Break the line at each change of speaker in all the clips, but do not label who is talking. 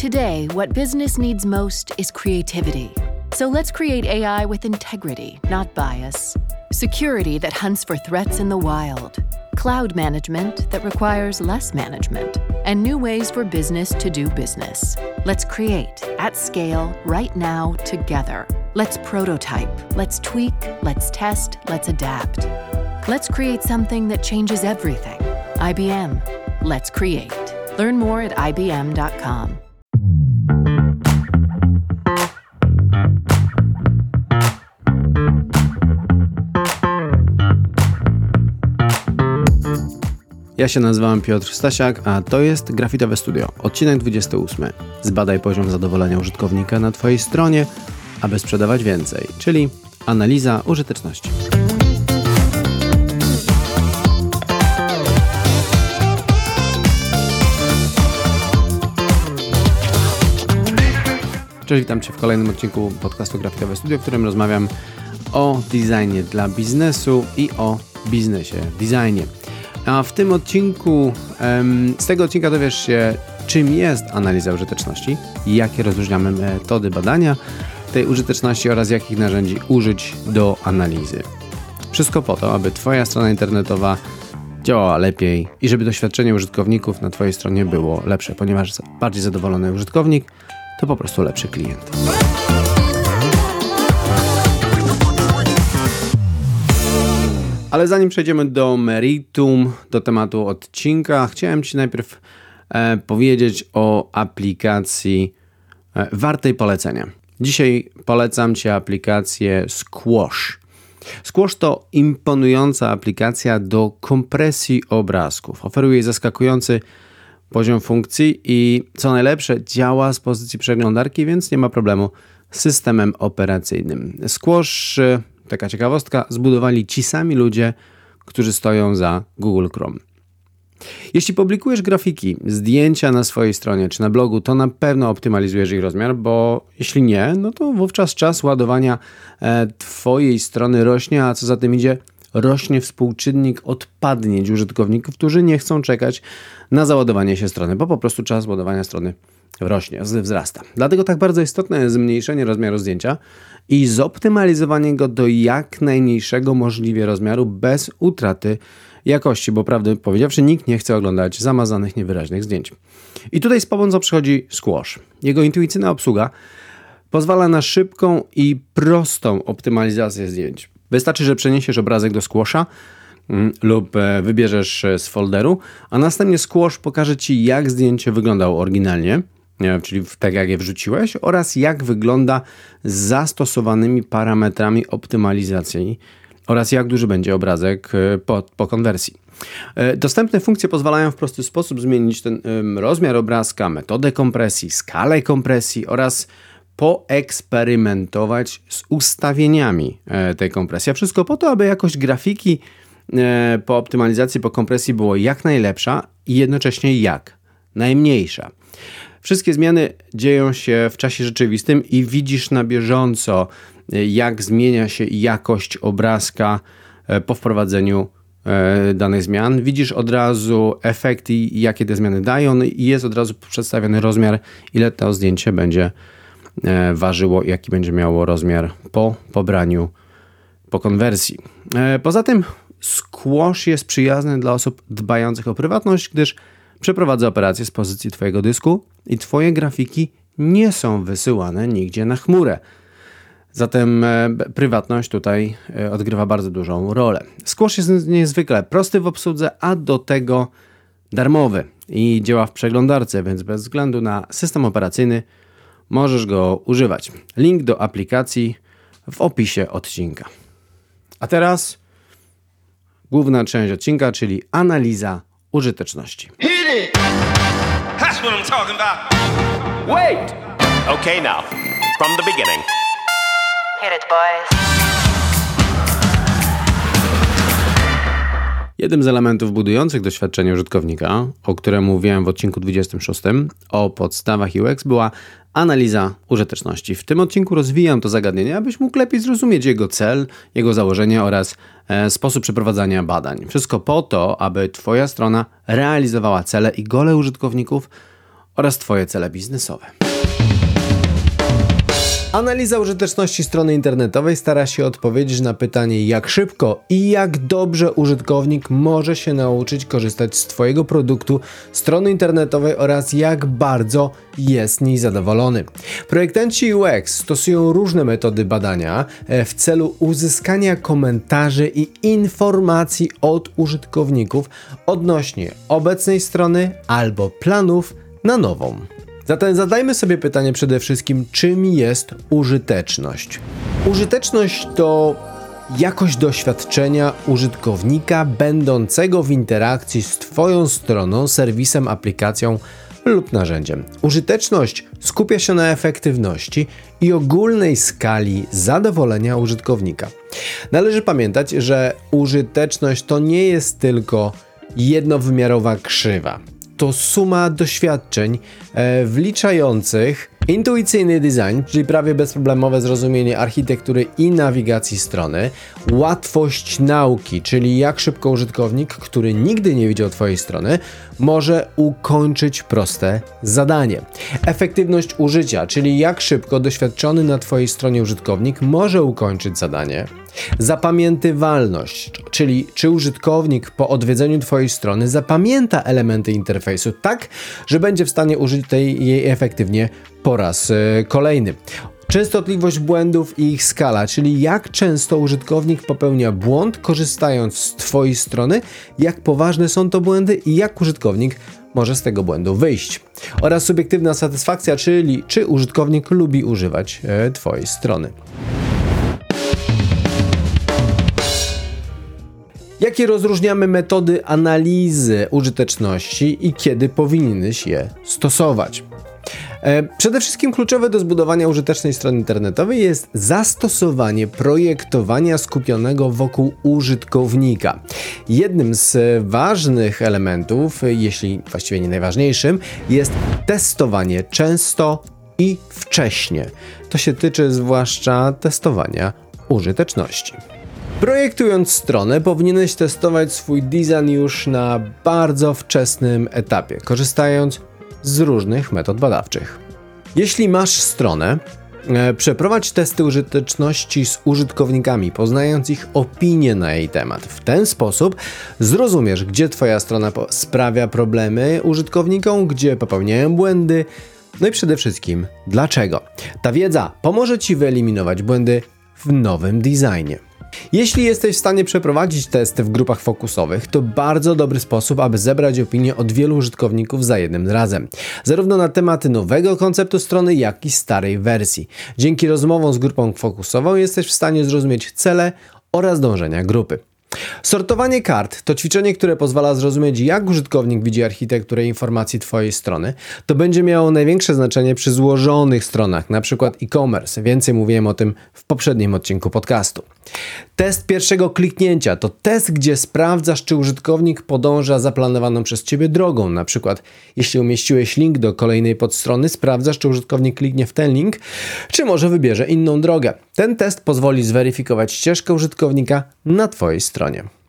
Today, what business needs most is creativity. So let's create AI with integrity, not bias. Security that hunts for threats in the wild. Cloud management that requires less management. And new ways for business to do business. Let's create at scale right now together. Let's prototype. Let's tweak. Let's test. Let's adapt. Let's create something that changes everything. IBM. Let's create. Learn more at IBM.com.
Ja się nazywam Piotr Stasiak, a to jest Grafitowe Studio, odcinek 28. Zbadaj poziom zadowolenia użytkownika na Twojej stronie, aby sprzedawać więcej, czyli analiza użyteczności. Cześć, witam Cię w kolejnym odcinku podcastu Grafitowe Studio, w którym rozmawiam o designie dla biznesu i o biznesie designie. A w tym odcinku, z tego odcinka dowiesz się, czym jest analiza użyteczności, jakie rozróżniamy metody badania tej użyteczności oraz jakich narzędzi użyć do analizy. Wszystko po to, aby Twoja strona internetowa działała lepiej i żeby doświadczenie użytkowników na Twojej stronie było lepsze, ponieważ bardziej zadowolony użytkownik to po prostu lepszy klient. Ale zanim przejdziemy do meritum, do tematu odcinka, chciałem Ci najpierw e, powiedzieć o aplikacji e, wartej polecenia. Dzisiaj polecam Ci aplikację Squash. Squash to imponująca aplikacja do kompresji obrazków. Oferuje zaskakujący poziom funkcji i co najlepsze, działa z pozycji przeglądarki, więc nie ma problemu z systemem operacyjnym. Squash e, taka ciekawostka, zbudowali ci sami ludzie, którzy stoją za Google Chrome. Jeśli publikujesz grafiki, zdjęcia na swojej stronie czy na blogu, to na pewno optymalizujesz ich rozmiar, bo jeśli nie, no to wówczas czas ładowania e, Twojej strony rośnie, a co za tym idzie, rośnie współczynnik odpadnięć użytkowników, którzy nie chcą czekać na załadowanie się strony, bo po prostu czas ładowania strony rośnie, wzrasta. Dlatego tak bardzo istotne jest zmniejszenie rozmiaru zdjęcia i zoptymalizowanie go do jak najmniejszego możliwie rozmiaru bez utraty jakości, bo prawdę powiedziawszy, nikt nie chce oglądać zamazanych, niewyraźnych zdjęć. I tutaj z pomocą przychodzi Squash. Jego intuicyjna obsługa pozwala na szybką i prostą optymalizację zdjęć. Wystarczy, że przeniesiesz obrazek do Squasha mm, lub e, wybierzesz z folderu, a następnie Squash pokaże Ci, jak zdjęcie wyglądało oryginalnie czyli tak jak je wrzuciłeś, oraz jak wygląda z zastosowanymi parametrami optymalizacji oraz jak duży będzie obrazek e, po, po konwersji. E, dostępne funkcje pozwalają w prosty sposób zmienić ten rozmiar obrazka, metodę kompresji, skalę kompresji oraz poeksperymentować z ustawieniami e, tej kompresji. A wszystko po to, aby jakość grafiki po optymalizacji, po kompresji było jak najlepsza i jednocześnie jak najmniejsza. Wszystkie zmiany dzieją się w czasie rzeczywistym i widzisz na bieżąco, jak zmienia się jakość obrazka e, po wprowadzeniu e, danych zmian. Widzisz od razu efekty, jakie te zmiany dają i jest od razu przedstawiony rozmiar, ile to zdjęcie będzie e, ważyło, jaki będzie miało rozmiar po pobraniu, po konwersji. Poza tym Squash jest przyjazny dla osób dbających o prywatność, gdyż Przeprowadzę operację z pozycji Twojego dysku i Twoje grafiki nie są wysyłane nigdzie na chmurę. Zatem e, prywatność tutaj e, odgrywa bardzo dużą rolę. Squash jest niezwykle prosty w obsłudze, a do tego darmowy i działa w przeglądarce, więc bez względu na system operacyjny możesz go używać. Link do aplikacji w opisie odcinka. A teraz główna część odcinka, czyli analiza użyteczności. That's what I'm talking about. Wait! Okay, now, from the beginning. Hit it, boys. Jednym z elementów budujących doświadczenie użytkownika, o którym mówiłem w odcinku 26 o podstawach UX, była analiza użyteczności. W tym odcinku rozwijam to zagadnienie, abyś mógł lepiej zrozumieć jego cel, jego założenie oraz e, sposób przeprowadzania badań. Wszystko po to, aby Twoja strona realizowała cele i gole użytkowników oraz Twoje cele biznesowe. Analiza użyteczności strony internetowej stara się odpowiedzieć na pytanie, jak szybko i jak dobrze użytkownik może się nauczyć korzystać z Twojego produktu, strony internetowej oraz jak bardzo jest niej zadowolony. Projektanci UX stosują różne metody badania e, w celu uzyskania komentarzy i informacji od użytkowników odnośnie obecnej strony albo planów na nową. Zatem zadajmy sobie pytanie przede wszystkim, czym jest użyteczność. Użyteczność to jakość doświadczenia użytkownika będącego w interakcji z Twoją stroną, serwisem, aplikacją lub narzędziem. Użyteczność skupia się na efektywności i ogólnej skali zadowolenia użytkownika. Należy pamiętać, że użyteczność to nie jest tylko jednowymiarowa krzywa to suma doświadczeń e, wliczających intuicyjny design, czyli prawie bezproblemowe zrozumienie architektury i nawigacji strony, łatwość nauki, czyli jak szybko użytkownik, który nigdy nie widział Twojej strony, może ukończyć proste zadanie. Efektywność użycia, czyli jak szybko doświadczony na Twojej stronie użytkownik może ukończyć zadanie. Zapamiętywalność, czyli czy użytkownik po odwiedzeniu Twojej strony zapamięta elementy interfejsu tak, że będzie w stanie użyć tej, jej efektywnie po raz e, kolejny. Częstotliwość błędów i ich skala, czyli jak często użytkownik popełnia błąd korzystając z Twojej strony, jak poważne są to błędy i jak użytkownik może z tego błędu wyjść. Oraz subiektywna satysfakcja, czyli czy użytkownik lubi używać e, Twojej strony. Jakie rozróżniamy metody analizy użyteczności i kiedy powinieneś je stosować? E, przede wszystkim kluczowe do zbudowania użytecznej strony internetowej jest zastosowanie projektowania skupionego wokół użytkownika. Jednym z ważnych elementów, jeśli właściwie nie najważniejszym, jest testowanie często i wcześnie. To się tyczy zwłaszcza testowania użyteczności. Projektując stronę, powinieneś testować swój design już na bardzo wczesnym etapie, korzystając z różnych metod badawczych. Jeśli masz stronę, e, przeprowadź testy użyteczności z użytkownikami, poznając ich opinie na jej temat. W ten sposób zrozumiesz, gdzie Twoja strona sprawia problemy użytkownikom, gdzie popełniają błędy, no i przede wszystkim dlaczego. Ta wiedza pomoże Ci wyeliminować błędy w nowym designie. Jeśli jesteś w stanie przeprowadzić testy w grupach fokusowych, to bardzo dobry sposób, aby zebrać opinie od wielu użytkowników za jednym razem. Zarówno na tematy nowego konceptu strony, jak i starej wersji. Dzięki rozmowom z grupą fokusową jesteś w stanie zrozumieć cele oraz dążenia grupy. Sortowanie kart to ćwiczenie, które pozwala zrozumieć, jak użytkownik widzi architekturę informacji Twojej strony. To będzie miało największe znaczenie przy złożonych stronach, np. e-commerce. Więcej mówiłem o tym w poprzednim odcinku podcastu. Test pierwszego kliknięcia to test, gdzie sprawdzasz, czy użytkownik podąża zaplanowaną przez Ciebie drogą. Na przykład, jeśli umieściłeś link do kolejnej podstrony, sprawdzasz, czy użytkownik kliknie w ten link, czy może wybierze inną drogę. Ten test pozwoli zweryfikować ścieżkę użytkownika na Twojej stronie.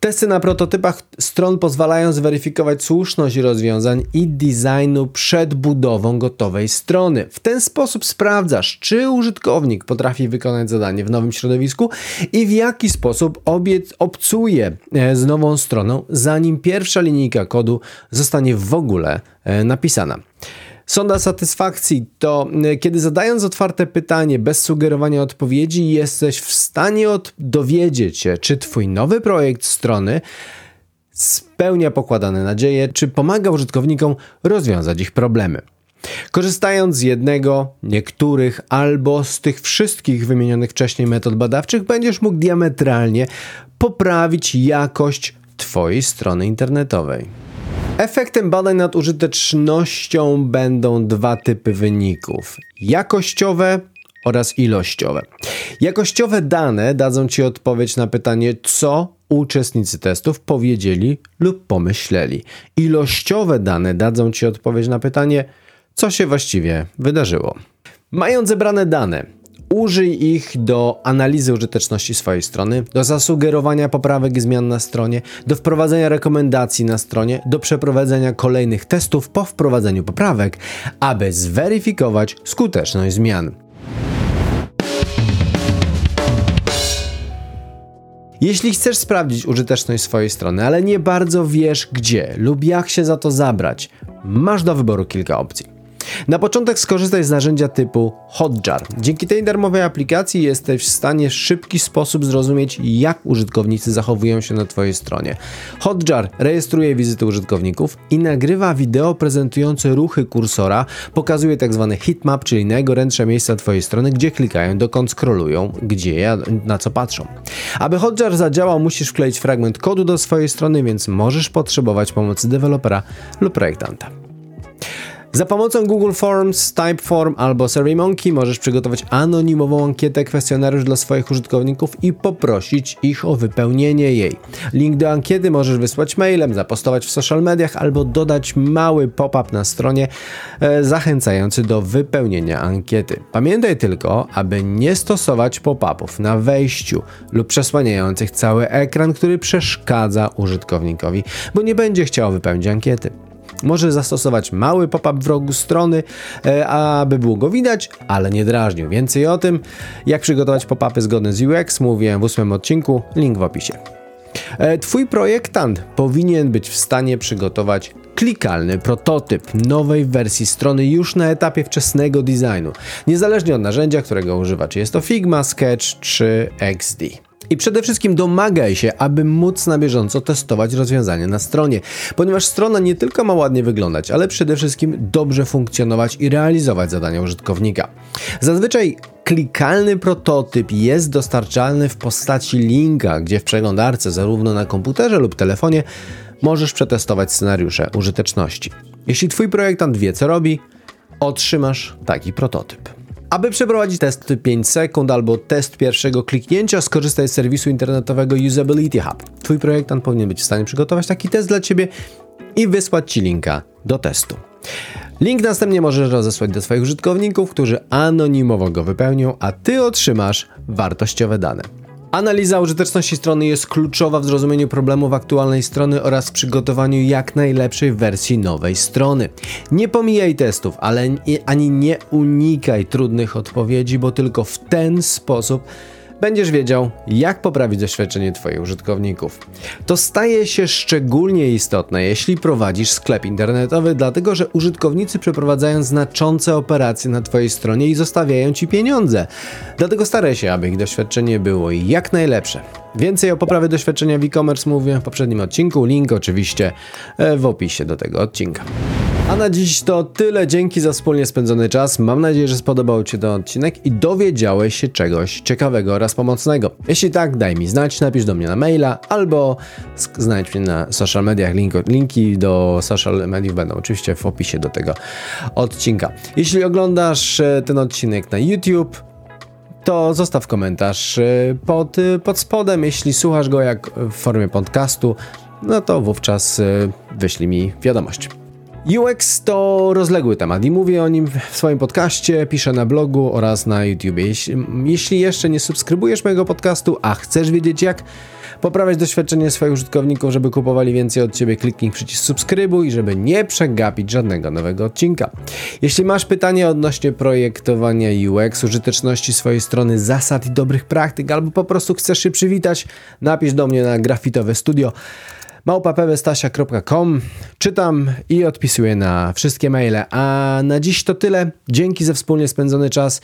Testy na prototypach stron pozwalają zweryfikować słuszność rozwiązań i designu przed budową gotowej strony. W ten sposób sprawdzasz, czy użytkownik potrafi wykonać zadanie w nowym środowisku i w jaki sposób obiec obcuje e, z nową stroną, zanim pierwsza linijka kodu zostanie w ogóle e, napisana. Sonda satysfakcji to y, kiedy zadając otwarte pytanie bez sugerowania odpowiedzi, jesteś w stanie dowiedzieć się, czy Twój nowy projekt strony spełnia pokładane nadzieje, czy pomaga użytkownikom rozwiązać ich problemy. Korzystając z jednego, niektórych albo z tych wszystkich wymienionych wcześniej metod badawczych, będziesz mógł diametralnie poprawić jakość Twojej strony internetowej. Efektem badań nad użytecznością będą dwa typy wyników: jakościowe oraz ilościowe. Jakościowe dane dadzą Ci odpowiedź na pytanie, co uczestnicy testów powiedzieli lub pomyśleli. Ilościowe dane dadzą Ci odpowiedź na pytanie, co się właściwie wydarzyło. Mając zebrane dane, Użyj ich do analizy użyteczności swojej strony, do zasugerowania poprawek i zmian na stronie, do wprowadzenia rekomendacji na stronie, do przeprowadzenia kolejnych testów po wprowadzeniu poprawek, aby zweryfikować skuteczność zmian. Jeśli chcesz sprawdzić użyteczność swojej strony, ale nie bardzo wiesz gdzie lub jak się za to zabrać, masz do wyboru kilka opcji. Na początek skorzystaj z narzędzia typu Hotjar. Dzięki tej darmowej aplikacji jesteś w stanie w szybki sposób zrozumieć, jak użytkownicy zachowują się na Twojej stronie. Hotjar rejestruje wizyty użytkowników i nagrywa wideo prezentujące ruchy kursora, pokazuje tzw. Tak hitmap, czyli najgorętsze miejsca Twojej strony, gdzie klikają, dokąd scrollują, gdzie, na co patrzą. Aby Hotjar zadziałał, musisz wkleić fragment kodu do swojej strony, więc możesz potrzebować pomocy dewelopera lub projektanta. Za pomocą Google Forms, Typeform albo SurveyMonkey możesz przygotować anonimową ankietę kwestionariusz dla swoich użytkowników i poprosić ich o wypełnienie jej. Link do ankiety możesz wysłać mailem, zapostować w social mediach albo dodać mały pop-up na stronie e, zachęcający do wypełnienia ankiety. Pamiętaj tylko, aby nie stosować pop-upów na wejściu lub przesłaniających cały ekran, który przeszkadza użytkownikowi, bo nie będzie chciał wypełnić ankiety. Może zastosować mały pop-up w rogu strony, e, aby było go widać, ale nie drażnił. Więcej o tym, jak przygotować pop-upy zgodne z UX, mówiłem w ósmym odcinku, link w opisie. E, twój projektant powinien być w stanie przygotować klikalny prototyp nowej wersji strony już na etapie wczesnego designu, niezależnie od narzędzia, którego używa, czy jest to Figma, Sketch czy XD. I przede wszystkim domagaj się, aby móc na bieżąco testować rozwiązania na stronie, ponieważ strona nie tylko ma ładnie wyglądać, ale przede wszystkim dobrze funkcjonować i realizować zadania użytkownika. Zazwyczaj klikalny prototyp jest dostarczalny w postaci linka, gdzie w przeglądarce, zarówno na komputerze lub telefonie, możesz przetestować scenariusze użyteczności. Jeśli Twój projektant wie, co robi, otrzymasz taki prototyp. Aby przeprowadzić test 5 sekund albo test pierwszego kliknięcia, skorzystaj z serwisu internetowego Usability Hub. Twój projektant powinien być w stanie przygotować taki test dla Ciebie i wysłać Ci linka do testu. Link następnie możesz rozesłać do swoich użytkowników, którzy anonimowo go wypełnią, a Ty otrzymasz wartościowe dane. Analiza użyteczności strony jest kluczowa w zrozumieniu problemów aktualnej strony oraz przygotowaniu jak najlepszej wersji nowej strony. Nie pomijaj testów, ale ani nie unikaj trudnych odpowiedzi, bo tylko w ten sposób będziesz wiedział, jak poprawić doświadczenie Twoich użytkowników. To staje się szczególnie istotne, jeśli prowadzisz sklep internetowy, dlatego że użytkownicy przeprowadzają znaczące operacje na Twojej stronie i zostawiają Ci pieniądze. Dlatego staraj się, aby ich doświadczenie było jak najlepsze. Więcej o poprawie doświadczenia w e-commerce mówię w poprzednim odcinku, link oczywiście e, w opisie do tego odcinka. A na dziś to tyle. Dzięki za wspólnie spędzony czas. Mam nadzieję, że spodobał Ci ten odcinek i dowiedziałeś się czegoś ciekawego oraz pomocnego. Jeśli tak, daj mi znać, napisz do mnie na maila albo znajdź mnie na social mediach. Link, linki do social mediów będą oczywiście w opisie do tego odcinka. Jeśli oglądasz e, ten odcinek na YouTube, to zostaw komentarz e, pod, e, pod spodem. Jeśli słuchasz go jak w formie podcastu, no to wówczas wyślij mi wiadomość. UX to rozległy temat i mówię o nim w swoim podcaście, piszę na blogu oraz na YouTube. Jeśli, jeśli jeszcze nie subskrybujesz mojego podcastu, a chcesz wiedzieć jak poprawiać doświadczenie swoich użytkowników, żeby kupowali więcej od Ciebie, kliknij przycisk subskrybuj, żeby nie przegapić żadnego nowego odcinka. Jeśli masz pytanie odnośnie projektowania UX, użyteczności swojej strony, zasad i dobrych praktyk, albo po prostu chcesz się przywitać, napisz do mnie na grafitowe studio małpapewestasia.com. Czytam i odpisuję na wszystkie maile. A na dziś to tyle. Dzięki za wspólnie spędzony czas.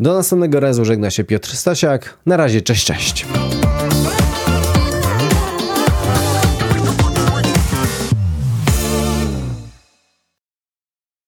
Do następnego razu żegna się Piotr Stasiak. Na razie, cześć, cześć.